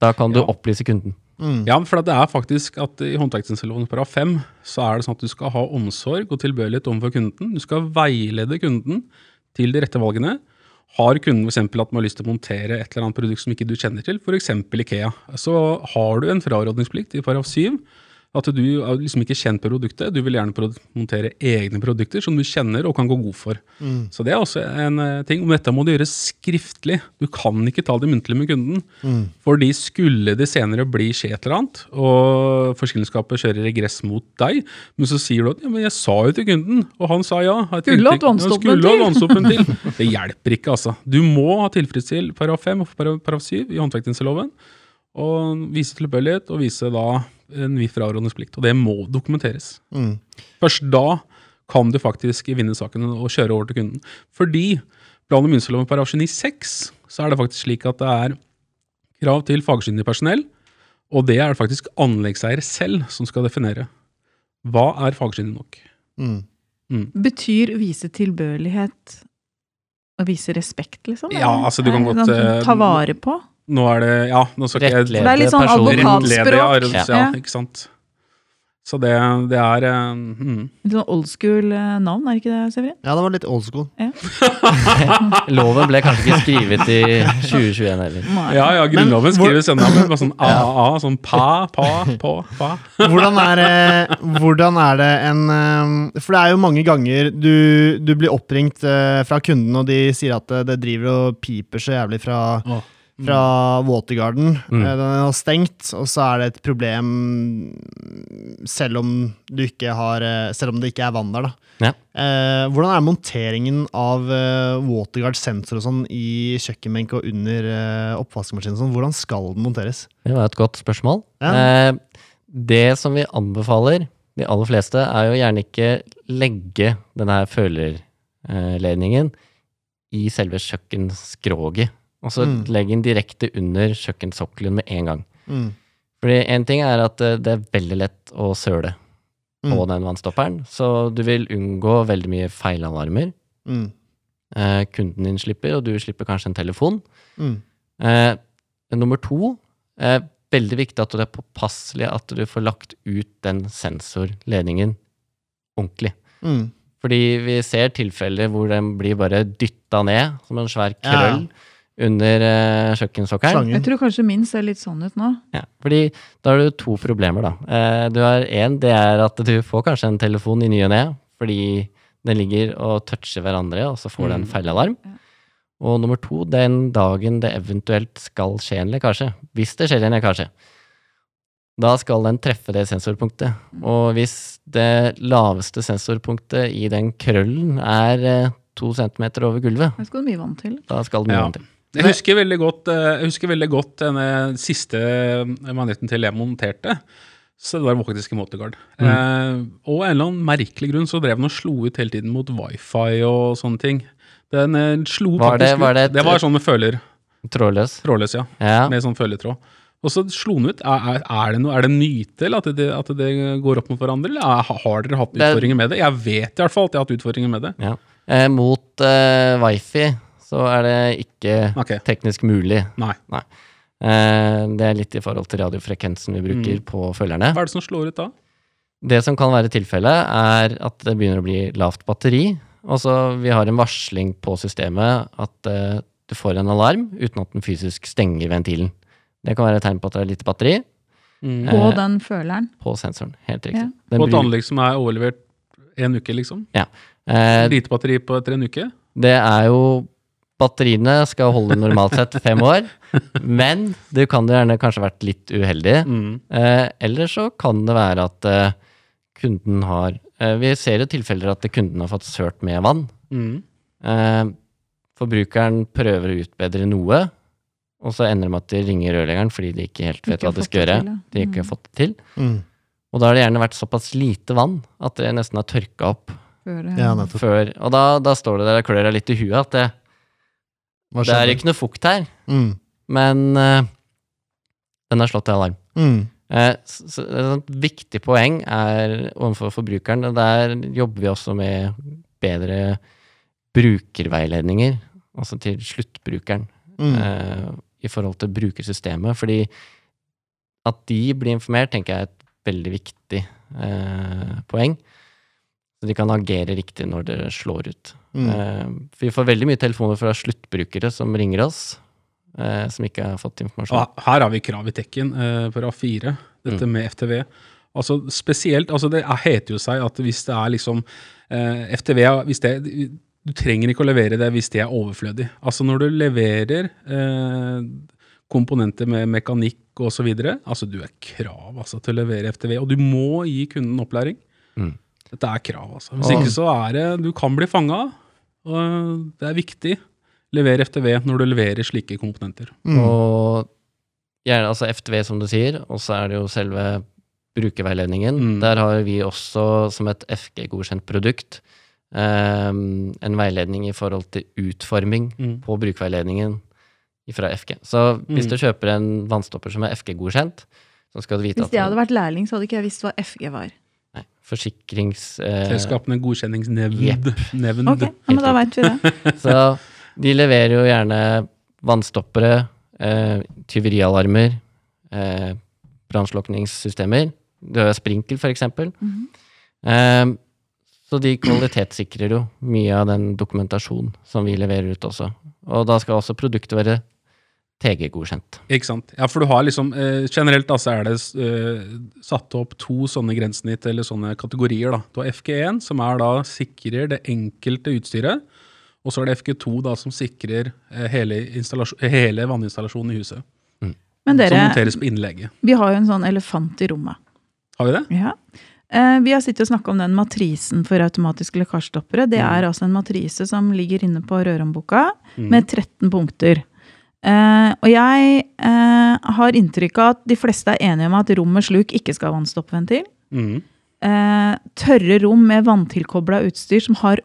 da kan du Ja. opplyse kunden. Mm. Ja, for det er faktisk at i håndverksinnstilloven § 5 så er det sånn at du skal ha omsorg og tilbøyelighet overfor kunden. Du skal veilede kunden til de rette valgene. Har kunden f.eks. at man har lyst til å montere et eller annet produkt som ikke du kjenner til, f.eks. Ikea, så har du en frarådningsplikt i paragraf 7. At du er liksom ikke kjent produktet, du vil gjerne montere egne produkter som du kjenner og kan gå god for. Mm. Så det er også en eh, ting. Men dette må du gjøre skriftlig. Du kan ikke ta det muntlig med kunden. Mm. Fordi skulle det senere bli skje et eller annet, og forsikringsselskapet kjører regress mot deg, men så sier du at ja, men jeg sa jo til kunden, og han sa ja. Skulle hatt vannstoppen til. til. Det hjelper ikke, altså. Du må ha tilfredsstilt paragraf 5 og paragraf paragraf 7 i håndvektingsloven, og vise tilbøyelighet, og vise da en viss frarådningsplikt. Og det må dokumenteres. Mm. Først da kan du faktisk vinne saken og kjøre over til kunden. Fordi plan- og myndighetsloven § 29-6, så er det faktisk slik at det er krav til fagkyndig personell, og det er det faktisk anleggseier selv som skal definere. Hva er fagkyndig nok? Mm. Betyr vise tilbørlighet å vise respekt, liksom? Ja, altså, du kan godt, eh, Ta vare på? Nå er det Ja, nå skal ikke jeg Det er litt sånn advokatspråk. Ja, ja, Ja. ikke sant. Så det, det er eh, mm. Litt sånn old school eh, navn, er det ikke det, Severin? Ja, det var litt old school. Loven ble kanskje ikke skrevet i 2021 heller. Ja, ja, Grunnloven skrives ennå med bare sånn a-a, sånn pa, pa, på, pa. Hvordan er, det, hvordan er det en eh, For det er jo mange ganger du, du blir oppringt eh, fra kunden, og de sier at det, det driver og piper så jævlig fra, Åh. Fra Watergarden. Mm. Eh, Den er stengt, og så er det et problem selv om, du ikke har, eh, selv om det ikke er vann der. Ja. Eh, hvordan er monteringen av eh, Waterguard sensor og sånn i kjøkkenbenk og under eh, oppvaskmaskinen? Sånn? Hvordan skal den monteres? Det var et godt spørsmål. Ja. Eh, det som vi anbefaler, de aller fleste, er jo gjerne ikke legge denne følerledningen i selve kjøkkenskroget. Og så Mm. legg den direkte under kjøkkensokkelen med en gang. Mm. Fordi en ting er at eh, det er veldig lett å søle på Mm. den vannstopperen, så du vil unngå veldig mye feilalarmer. Mm. Eh, kunden din slipper, og du slipper kanskje en telefon. Mm. Eh, nummer to, eh, veldig viktig at det er påpasselig at du får lagt ut den sensorledningen ordentlig. Mm. Fordi vi ser tilfeller hvor den blir bare dytta ned som en svær krøll under uh, kjøkkensokkelen. Slangen. Jeg tror kanskje min ser litt sånn ut nå. Ja, fordi da har du to problemer, da. Uh, du har én, det er at du får kanskje en telefon i ny og ne, fordi den ligger og toucher hverandre, og så får du en Mm. feilalarm. Ja. Og nummer to, den dagen det eventuelt skal skje en lekkasje, hvis det skjer en lekkasje, da skal den treffe det sensorpunktet. Og hvis det laveste sensorpunktet i den krøllen er eh, to centimeter over gulvet, Da skal det mye vann til. da skal det mye Ja. vann til. Jeg husker veldig godt, eh, jeg husker veldig godt denne siste eh, magneten til jeg monterte. Så det var faktisk i Motorguard. Mm. Eh, og en eller annen merkelig grunn så drev den og slo ut hele tiden mot wifi og sånne ting. Den eh, slo Var det- faktisk var det ut. et- Det var sånn med føler. Trådløs. Trådløs, ja. Ja. Med sånn føletråd. Og så slo den ut. Er, er, det noe, er det en myte, eller at det, at det går opp mot hverandre? Eller er, har dere hatt utfordringer med det? Jeg vet i hvert fall at jeg har hatt utfordringer med det. Ja. Eh, mot eh, wifi så er det ikke okay. teknisk mulig. nei. Eh, det er litt i forhold til radiofrekvensen vi bruker Mm. på følgerne. Hva er det som slår ut da? Det som kan være tilfellet, er at det begynner å bli lavt batteri. Og så vi har en varsling på systemet at eh, du får en alarm uten at den fysisk stenger ventilen. Det kan være et tegn på at det er lite batteri Mm. På Eh, den føleren. på sensoren. Helt riktig. Ja. Den På et anlegg som er overlevert en uke, liksom? eh, Lite batteri på etter en uke? Det er jo Batteriene skal holde normalt sett fem år, men du kan jo gjerne kanskje vært litt uheldig. Mm. Eh, eller så kan det være at eh, kunden har eh, Vi ser jo tilfeller at kunden har fått sølt med vann. Mm. Eh, forbrukeren prøver å utbedre noe, og så ender det med at de ringer rørleggeren fordi de ikke helt vet Ikke hva de skal gjøre. til, ja. De ikke har Mm. fått det til. Mm. Og da har det gjerne vært såpass lite vann at det nesten har tørka opp Før Ja, før. Og da, da står det der og klør deg litt i huet at det, det er ikke noe fukt her. Mm. Men uh, den har slått til alarm. Mm. Uh, så, så et viktig poeng er overfor forbrukeren, og der jobber vi også med bedre brukerveiledninger, altså til sluttbrukeren, Mm. uh, i forhold til brukersystemet. Fordi at de blir informert, tenker jeg er et veldig viktig eh, poeng. Så de kan agere riktig når det slår ut. Mm. Eh, vi får veldig mye telefoner fra sluttbrukere som ringer oss, eh, som ikke har fått informasjon. Og her har vi krav i tekken eh, for A4, dette Mm. med FTV. Altså spesielt, altså det er- heter jo seg at hvis det er liksom eh, FTV, hvis det, du trenger ikke å levere det hvis det er overflødig. Altså når du leverer eh, komponenter med mekanikk og så videre, altså du er krav altså, til å levere FTV, og du må gi kunden opplæring. Mm. Dette er krav, altså. Hvis ikke så er det, du kan bli fanga, og det er viktig. Lever FTV når du leverer slike komponenter. Mm. Og gjerne altså FTV, som du sier, og så er det jo selve brukerveiledningen. Mm. Der har vi også, som et FG-godkjent produkt, um, en veiledning i forhold til utforming Mm. på brukerveiledningen fra FG. Så hvis Mm. du kjøper en vannstopper som er FG-godkjent, så skal du vite Hvis at jeg hadde vært lærling, så hadde ikke jeg visst hva FG var. Forsikrings... eh, Selskapene godkjenningsnevnd. Yep. Okay, Ok, ja, men da veit vi det. Så de leverer jo gjerne vannstoppere, eh, tyverialarmer, eh, brannslukningssystemer. Du har sprinkel, for eksempel. -hmm. Eh, så de kvalitetssikrer jo mye av den dokumentasjonen som vi leverer ut også. Og da skal også produktet være TG-godkjent. Ikke sant. Ja, for du har liksom eh, Generelt da så er det eh, satt opp to sånne grensesnitt, eller sånne kategorier. da. Du har FG1, som er da sikrer det enkelte utstyret. Og så er det FG2, da, som sikrer eh, hele, hele vanninstallasjonen i huset. Men Som monteres på innlegget. vi har jo en sånn elefant i rommet. Har vi det? Ja. Eh, Vi har sittet og snakka om den matrisen for automatiske lekkasjestoppere. Det Mm. er altså en matrise som ligger inne på rørhåndboka Mm. med 13 punkter. Eh, og jeg uh, har inntrykk av at de fleste er enige om at rom med sluk ikke skal ha vannstoppventil. Mm. Uh, tørre rom med vanntilkobla utstyr som har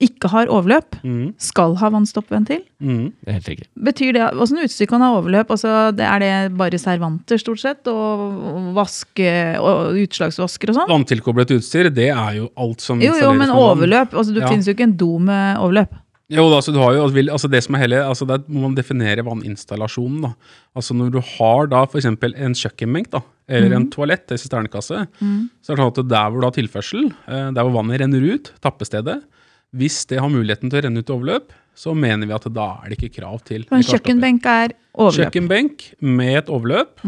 ikke har overløp, Mm, skal ha vannstoppventil. mm. Det er helt riktig. Betyr det, Åssen utstyr kan ha overløp? Altså, det, er det bare servanter, stort sett? Og, vaske, og utslagsvasker og sånn? Vanntilkoblet utstyr, det er jo alt som Jo, jo, installeres men med vann. overløp. Altså, det Ja. finnes jo ikke en do med overløp. Jo, da, så du har jo, altså, altså det som er hele, altså Der må man definere vanninstallasjonen. da. Altså Når du har da f.eks. en kjøkkenbenk da, eller en toalett, en sisternekasse, så er det sånn at der hvor du har tilførsel, eh, der hvor vannet renner ut, tappestedet, hvis det har muligheten til å renne ut i overløp, så mener vi at da er det ikke krav til Så en kjøkkenbenk er overløp. Kjøkkenbenk med et overløp,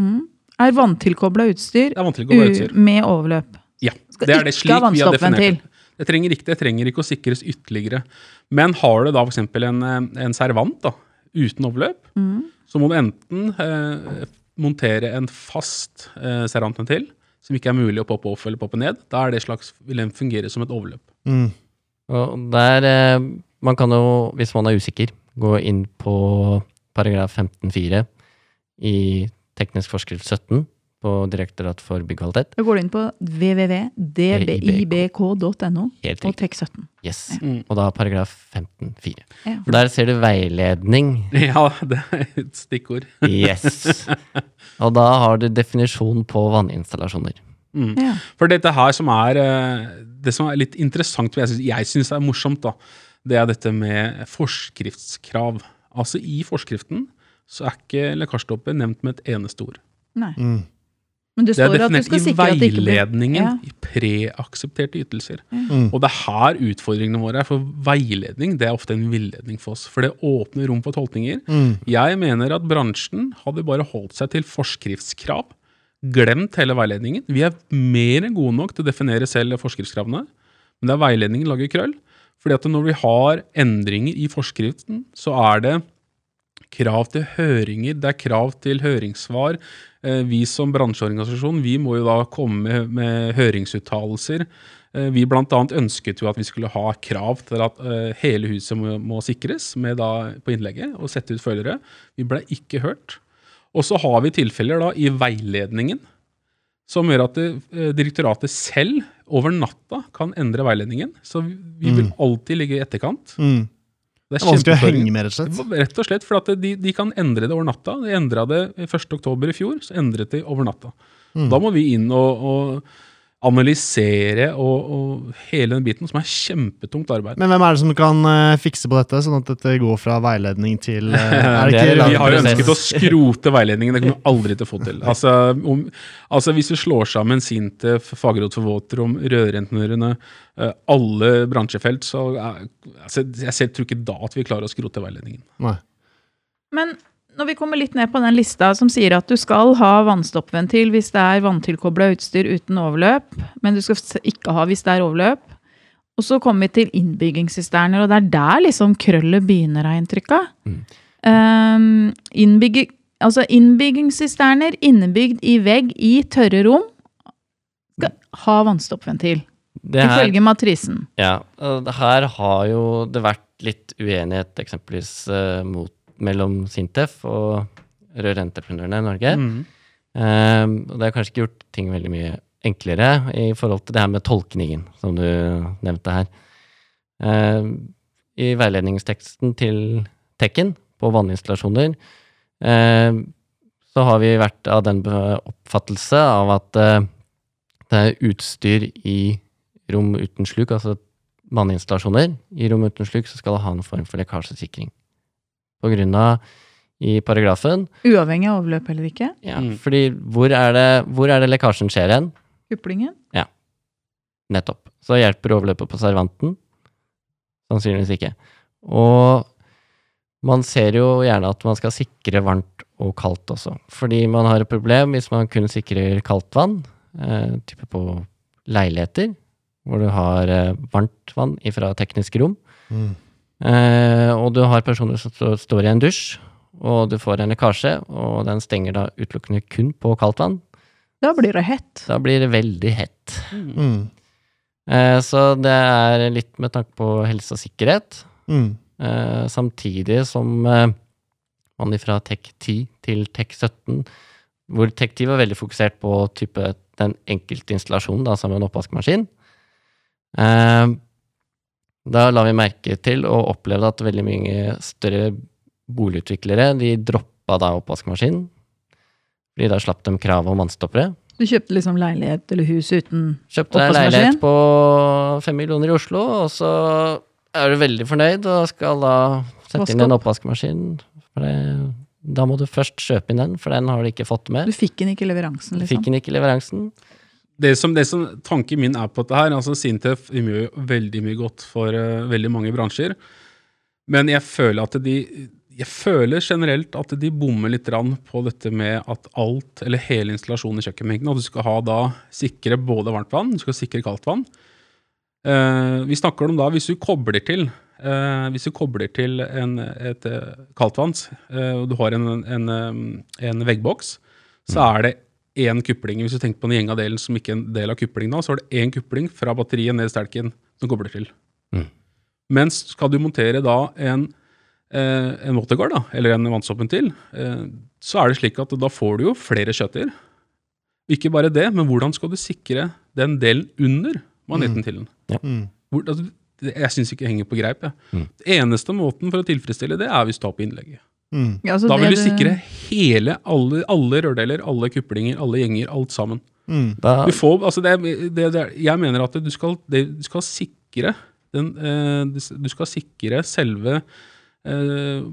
Er vanntilkobla utstyr utstyr. med overløp. Ja, Skal det er det slik vi har definert det. Det trenger ikke, det trenger ikke å sikres ytterligere. Men har du da f.eks. En, eh, en servant da, uten overløp, Mm. så må du enten eh, montere en fast eh, servantventil, som ikke er mulig å poppe opp eller poppe ned. Da er det slags, vil den fungere som et overløp. Mm. Og der, eh, man kan jo, hvis man er usikker, gå inn på paragraf 15-4 i teknisk forskrift 17 på Direktoratet for byggkvalitet. Da går du inn på www.dbibk.no og. TEK17. Yes. Mm. Og da paragraf 15-4. Ja. Der ser du veiledning. Ja, det er et stikkord. Yes. Og da har du definisjon på vanninstallasjoner. Mm. Ja. For dette her som er eh, Det som er litt interessant, og jeg syns er morsomt, da, det er dette med forskriftskrav. Altså I forskriften så er ikke lekkasjestoppet nevnt med et eneste ord. Nei. Mm. Men det Det er definert skal i veiledningen Ja. i preaksepterte ytelser. Mm. Og det er her utfordringene våre er, for veiledning det er ofte en villedning for oss. For det åpner rom for tolkninger. Mm. Jeg mener at bransjen hadde bare holdt seg til forskriftskrav. Glemt hele veiledningen. Vi er mer enn gode nok til å definere selv forskriftskravene, men det er veiledningen lager krøll. Fordi at når vi har endringer i forskriften, så er det krav til høringer, det er krav til høringssvar. Eh, Vi som bransjeorganisasjon vi må jo da komme med, høringsuttalelser. Eh, Vi annet ønsket jo at vi skulle ha krav til at eh, hele huset må, må sikres med da, på innlegget og sette ut følgere. Vi ble ikke hørt. Og så har vi tilfeller da i veiledningen som gjør at direktoratet selv over natta kan endre veiledningen. Så vi, vi vil alltid ligge i etterkant. Mm. Det Det er vanskelig å henge med, rett og slett. Rett og slett, for de, de kan endre det over natta. De endra det 1. oktober i fjor, så endret de over natta. Da må vi inn og, og analysere og, og hele den biten, som er kjempetungt arbeid. Men hvem er det som kan uh, fikse på dette, sånn at dette går fra veiledning til uh, er Det er ikke lang vi har jo ønsket å skrote veiledningen, det kommer vi aldri til å få til. Altså, om, altså Hvis vi slår sammen Sintef, Fagråd for våtrom, Rødrentenørene, uh, alle bransjefelt, så altså, jeg selv tror ikke da at vi klarer å skrote veiledningen. Nei. Men når vi kommer litt ned på den lista som sier at du skal ha vannstoppventil hvis det er vanntilkobla utstyr uten overløp, men du skal ikke ha hvis det er overløp. Og så kommer vi til innbyggingssisterner, og det er der liksom krøllet begynner, har jeg inntrykk av. Mm. Um, innbygging, altså innbyggingssisterner innebygd i vegg i tørre rom skal ha vannstoppventil. Det her, Ifølge matrisen. ja, her har jo det vært litt uenighet eksempelvis eh, mot, mellom Sintef og rørentreprenørene i Norge. Um, og det har kanskje ikke gjort ting veldig mye enklere i forhold til det her med tolkningen, som du nevnte her. Um, I veiledningsteksten til Tekken på vanninstallasjoner um, så har vi vært av den oppfattelse av at eh, det er utstyr i rom uten sluk, altså vanninstallasjoner i rom uten sluk, så skal det ha en form for lekkasjesikring. På grunn av i paragrafen Uavhengig av overløp eller ikke. ja, Mm. fordi hvor er, det, hvor er det lekkasjen skjer hen? Kuplingen. Nettopp. Så hjelper overløpet på servanten? Sannsynligvis ikke. Og man ser jo gjerne at man skal sikre varmt og kaldt også. Fordi man har et problem hvis man kun sikrer kaldt vann, eh, type på leiligheter, hvor du har eh, varmt vann fra tekniske rom. Mm. Eh, og du har personer som stå- står i en dusj, og du får en lekkasje, og den stenger da utelukkende kun på kaldt vann. Da blir det hett. Da blir det veldig hett. Mm. Eh, så det er litt med tanke på helse og sikkerhet, Mm. eh, samtidig som eh, man fra TEK 10 til TEK 17, hvor TEK 10 var veldig fokusert på type den enkelte installasjonen, da, som en oppvaskmaskin. Eh, Da la vi merke til og opplevde at veldig mange større boligutviklere de droppa da oppvaskmaskinen. Fordi da slapp de krav om vannstoppere. Du kjøpte liksom leilighet eller hus uten Kjøpte oppvaskmaskin? Kjøpte leilighet på fem millioner i Oslo, og så er du veldig fornøyd og skal da sette Vaske inn en opp. oppvaskmaskin. For det, da må du først kjøpe inn den, for den har du ikke fått med. Du fikk den ikke i leveransen, Du liksom. fikk den ikke i leveransen. Det som, det som tanken min er på dette her, altså Sintef gjør veldig mye godt for uh, veldig mange bransjer, men jeg føler at de jeg føler generelt at de bommer litt på dette med at alt, eller hele installasjonen i kjøkkenbenken, at du skal ha da sikre både varmt vann, du skal sikre kaldt vann. Uh, vi snakker om da, hvis du kobler til uh, hvis du kobler til en, et kaldtvanns, og du har en, en, en veggboks, så er det én kupling. Hvis du tenker på den av delen som ikke er en del av kuplingen, så er det én kupling fra batteriet ned i stelken som kobler til. Mm. Mens skal du montere da en, eh, en waterguard, da, eller en vannsoppen til, eh, så er det slik at da får du jo flere skjøter. Ikke bare det, men hvordan skal du sikre den delen under magneten til den? Mm. Hvor, altså, jeg syns ikke det henger på greip. Jeg. Mm. Det eneste måten for å tilfredsstille det, er hvis du tar på innlegget. Mm. Ja, altså Da vil det du sikre hele, alle, alle rørdeler, alle kuplinger, alle gjenger, alt sammen. Mm. Da, Du får, altså det, det, det, jeg mener at du skal, det, du skal sikre den, eh, du skal sikre selve eh,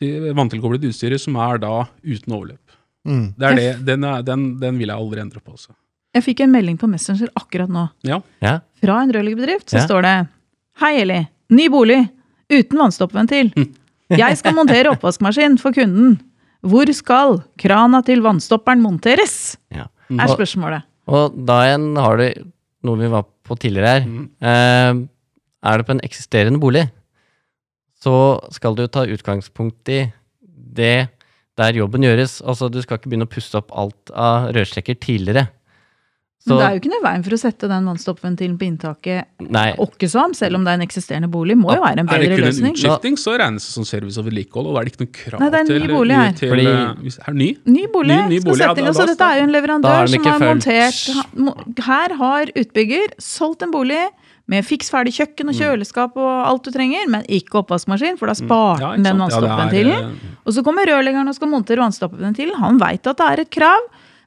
det vanntilkoblede utstyret som er da uten overløp. Mm. Det er det, den, er, den, den vil jeg aldri endre på. Også. Jeg fikk en melding på Messenger akkurat nå. Ja. ja, Fra en rørleggerbedrift så Ja. står det Hei, Eli. Ny bolig. Uten vannstoppventil. Jeg skal montere oppvaskmaskin for kunden. Hvor skal krana til vannstopperen monteres? ja. Er Og- spørsmålet. Og da igjen har du noe vi var på tidligere her. Mm. Eh, er det på en eksisterende bolig, så skal du ta utgangspunkt i det der jobben gjøres. Altså, du skal ikke begynne å pusse opp alt av rørstrekker tidligere. Så, Men det er jo ikke noe i veien for å sette den vannstoppventilen på inntaket nei, åkkesom, selv om det er en eksisterende bolig. Må jo være en bedre løsning. Er det kun en utskifting, så regnes det som service og vedlikehold. Og da er det ikke noe krav Nei, det er en ny til, bolig her. til Fordi- eh, hvis- Er det ny? Ny bolig Ny- ny bolig, inn. da- Altså, dette er jo en leverandør som ikke har montert Her har utbygger solgt en bolig med fiks ferdig kjøkken og kjøleskap og alt du trenger, men ikke oppvaskmaskin, for da sparte Mm. Ja, den vannstoppventilen. Ja, Og så kommer rørleggeren og skal montere vannstoppventilen. Han veit at det er et krav,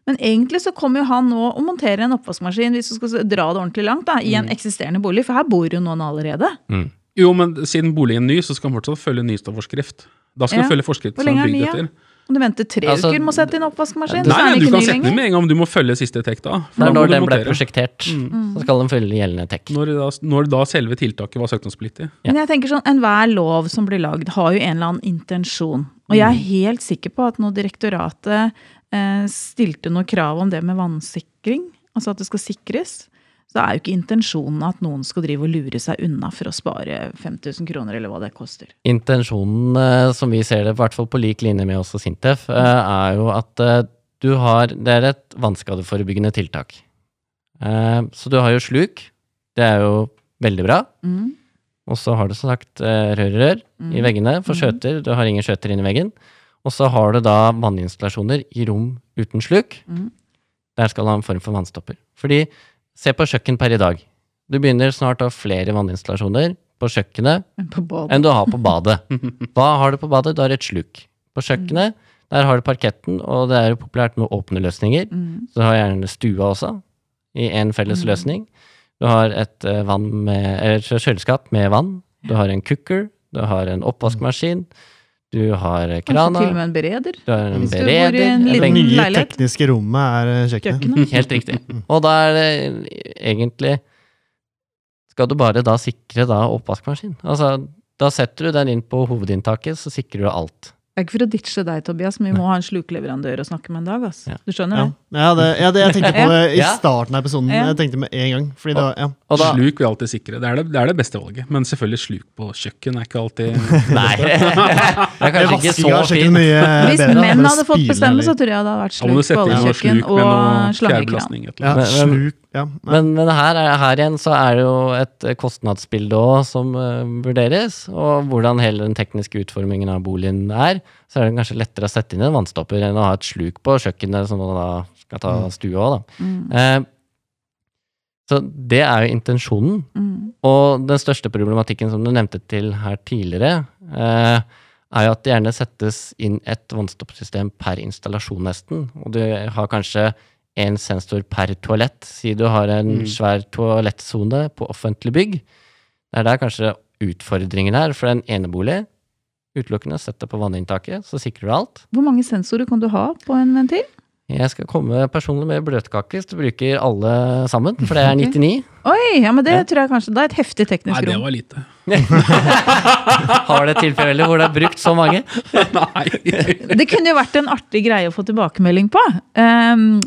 men egentlig så kommer jo han nå og monterer en oppvaskmaskin hvis du skal dra det ordentlig langt, da, Mm. i en eksisterende bolig, for her bor jo noen allerede. mm. Jo, men siden boligen er ny, så skal man fortsatt følge nystavforskrift. Da skal Ja. du følge forskrift som er bygd etter. Om du venter tre Altså, uker med å sette inn oppvaskmaskin, Nei, så er nei, den du kan ny sette den lenger. med en gang, men du må følge siste tek da. det er da må når du den ble prosjektert, Mm. så skal den følge gjeldende tek. Når da, når da selve tiltaket var søknadspliktig. Ja. Men jeg tenker sånn, enhver lov som blir lagd, har jo en eller annen intensjon. Og jeg er helt sikker på at når direktoratet stilte noe krav om det med vannsikring, altså at det skal sikres, så er jo ikke intensjonen at noen skal drive og lure seg unna for å spare 5000 kroner, eller hva det koster. Intensjonen, eh, som vi ser det, i hvert fall på lik linje med oss og Sintef, eh, er jo at eh, du har Det er et vannskadeforebyggende tiltak. Eh, Så du har jo sluk. Det er jo veldig bra. Mm. Og så har du som sagt eh, rør i rør i Mm. veggene for skjøter. Du har ingen skjøter inni i veggen. Og så har du da vanninstallasjoner i rom uten sluk. Mm. Der skal du ha en form for vannstopper. Fordi, se på kjøkken per i dag. Du begynner snart å ha flere vanninstallasjoner på kjøkkenet På enn du har på badet. Hva har du på badet? Du har et sluk. På kjøkkenet, der har du parketten, og det er jo populært med åpne løsninger. Mm. Så du har gjerne stua også, i en felles Mm. løsning. Du har et eh, vann med, et kjøleskap med vann. Du har en cooker. Du har en oppvaskmaskin. Du har krana. Kanskje til og med en bereder. Du har en Hvis du bor i en liten Det nye leilighet. tekniske rommet er eh, kjøkkenet. Kjøkkenet. Helt riktig. Og da er det egentlig Skal du bare da sikre da oppvaskmaskin? Altså, da setter du den inn på hovedinntaket, så sikrer du alt. Det er ikke for å ditche deg, Tobias, men vi må ha en slukleverandør å snakke med en dag. Ja. Du skjønner Ja. det? Ja, det, ja, det, jeg tenkte på det i starten av episoden. Ja. Jeg tenkte med en gang. Fordi da, ja. Og da, Sluk vil alltid sikre. Det er det, det er det beste valget. Men selvfølgelig sluk på kjøkken er ikke alltid Nei. Det er kanskje ikke så fint. mye Hvis menn hadde fått bestemme, så tror jeg det hadde vært sluk på alle kjøkken sluk og slangekran. Ja, sluk. Ja. Men, men her, er- her igjen så er det jo et eh, kostnadsbilde òg som uh, vurderes. Og hvordan hele den tekniske utformingen av boligen er. Så er det kanskje lettere å sette inn en vannstopper enn å ha et sluk på kjøkkenet som man da skal ta stua òg, da. Mm. Uh, Så det er jo intensjonen. Og den største problematikken som du nevnte til her tidligere, uh, er jo at det gjerne settes inn et vannstoppsystem per installasjon nesten. Og du har kanskje én sensor per toalett. Si du har en svær toalettsone på offentlig bygg. Det er der kanskje utfordringen er. For en enebolig, utelukkende sett det på vanninntaket, så sikrer du alt. Hvor mange sensorer kan du ha på en ventil? Jeg skal komme personlig med bløtkake hvis du bruker alle sammen, for det er 99. Oi, ja, men det tror jeg kanskje Det er et heftig teknisk rom. Nei, det var lite. Har det tilfeller hvor det er brukt så mange? Nei. Det kunne jo vært en artig greie å få tilbakemelding på. Um,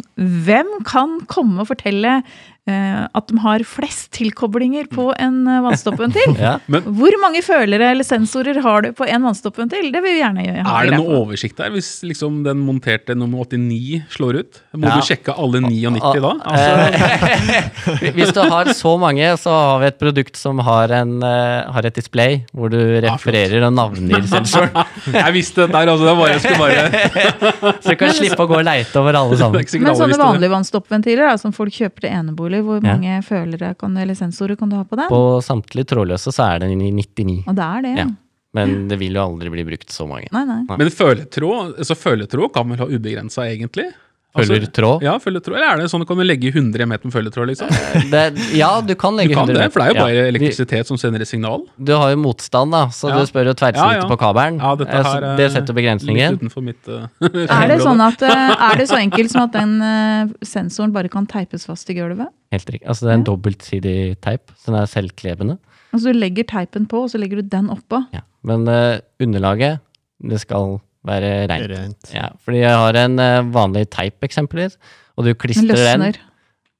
hvem kan komme og fortelle at de har flest tilkoblinger på en eh, vannstoppventil? Ja. Hvor mange følere eller sensorer har du på en vannstoppventil? Det vil vi gjerne gjøre. Er det noen noe oversikt der, hvis liksom den monterte nummer 89 slår ut? Må Ja. du sjekke alle 99 da? Ah, Altså, Eh, Hvis du har så mange, så har vi et produkt som har, en, eh, har et display hvor du refererer og navngir sensoren. jeg visste det der, altså. Det var jeg skulle bare Så du kan slippe å gå og leite over alle sammen. Men sånne vanlige vannstoppventiler da, som folk kjøper til enebolig, hvor Ja. mange følere kan, eller sensorer kan du ha på den? På samtlige trådløse så er den i 99. Og det er det. Ja. Men det vil jo aldri bli brukt så mange. Nei, nei. Men føletråd, altså føletråd kan vel ha ubegrensa, egentlig? Altså, Følger tråd? Ja, følgetråd. Eller er det sånn du kan legge 100 meter med følgetråd, liksom? Det, ja, du kan legge Du kan 100 det, for det er jo Ja. bare elektrisitet som sender et signal. Du har jo motstand, da, så Ja. du spør jo tverrsnittet Ja, ja. på kabelen. Ja, dette Eh, så her er det setter begrensningen. Litt mitt uh, Er det, sånn at, eh, er det så enkelt som at den uh, sensoren bare kan teipes fast i gulvet? Helt riktig. Altså det er en dobbeltsidig teip, så den er selvklebende. Altså du legger teipen på, og så legger du den oppå. Ja. Men uh, underlaget, det skal være rent. Rent. Ja, fordi jeg har en eh, vanlig teip, eksempelvis, og du klistrer den,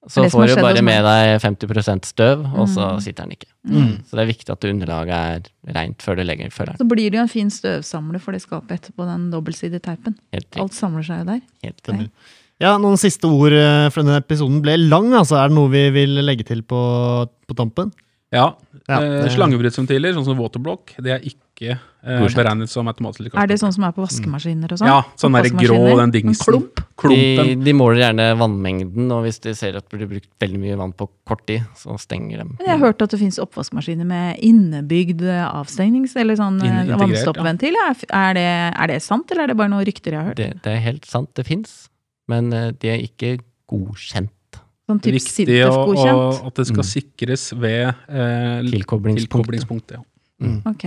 så får du bare med deg 50% støv, og så Mm. sitter den ikke. Mm. Så det er viktig at underlaget er rent før du legger følgeren. Så blir det jo en fin støvsamler for det skapet etterpå, den dobbeltsidige teipen. Helt. Alt samler seg jo der. Helt. Ja, noen siste ord eh, for denne episoden ble lang, altså. Er det noe vi vil legge til på, på tampen? Ja. Ja, eh, Slangebruddventiler, sånn som waterblock, det er ikke eh, beregnet som automatisk. Er det sånn som er på vaskemaskiner og sånn? Ja, sånn der grå, den dingsen. En klump? De, de måler gjerne vannmengden, og hvis de ser at det blir brukt veldig mye vann på kort tid, så stenger de. Men jeg har hørt at det finnes oppvaskmaskiner med innebygd avstengnings- eller sånn eh, vannstoppventil. Er, er, det, er det sant, eller er det bare noen rykter jeg har hørt? Det, det er helt sant, det fins, men eh, de er ikke godkjent. Sånn type typ viktig å, å, at det skal Mm. sikres ved eh, tilkoblingspunktet. tilkoblingspunktet Ja. Ok.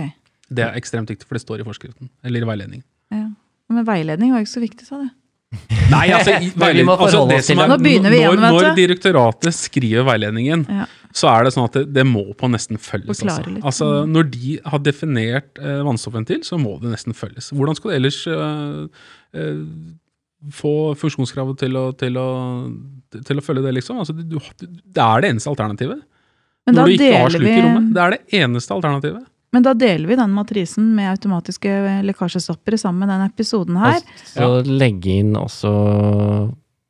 Det er ekstremt viktig, for det står i forskriften. Eller i veiledningen. Ja. Men veiledning var jo ikke så viktig, sa du. Nei, altså, veiledning, altså det som er. Nå begynner vi igjen, når, du. når direktoratet skriver veiledningen, Ja. så er det sånn at det, det må på nesten følges. Altså. altså, når de har definert eh, vannstoffventil, så må det nesten følges. Hvordan skal det ellers eh, eh, få funksjonskravet til å, til å, til å følge det, liksom? Altså, du, det er det eneste alternativet. Men da, når du ikke har deler sluk i rommet. Det er det eneste alternativet. men da deler vi den matrisen med automatiske lekkasjestoppere sammen med denne episoden her. Og så legge inn også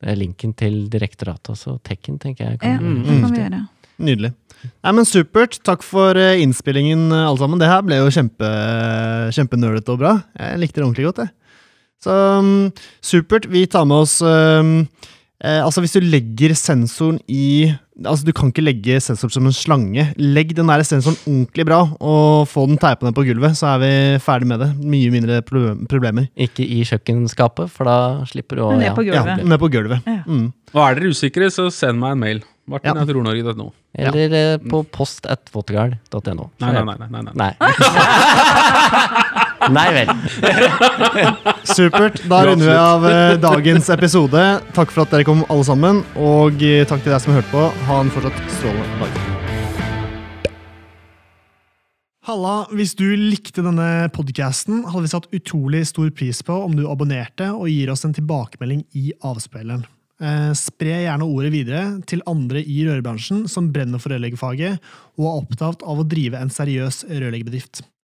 eh, linken til direktoratet, altså Tekken, tenker jeg. Kan, ja, det kan vi gjøre. Nydelig. Nei, men Supert. Takk for eh, innspillingen, eh, alle sammen. Det her ble jo kjempe, kjempenølete og bra. Jeg likte det ordentlig godt, jeg. Så um, supert. Vi tar med oss um, eh, Altså, hvis du legger sensoren i Altså, du kan ikke legge sensoren som en slange. Legg den der sensoren ordentlig bra, og få den teipa ned på gulvet, så er vi ferdig med det. Mye mindre problemer. Ikke i kjøkkenskapet, for da slipper du å ned ja. gulvet. Ja, ned på gulvet. Ja. Mm. Og er dere usikre, så send meg en mail. Martin Ja. at ronorge.no. Eller ja. på post at waterguard.no. Nei, nei, nei. nei, nei, nei. Nei. Vel. Supert. Da runder vi av eh, dagens episode. Takk for at dere kom, alle sammen. Og eh, takk til deg som hørte på. Ha en fortsatt strålende dag. Halla, hvis du likte denne podcasten, hadde vi satt utrolig stor pris på om du abonnerte og gir oss en tilbakemelding i avspilleren. Eh, spre gjerne ordet videre til andre i rørbransjen som brenner for rørleggerfaget og er opptatt av å drive en seriøs rørleggerbedrift.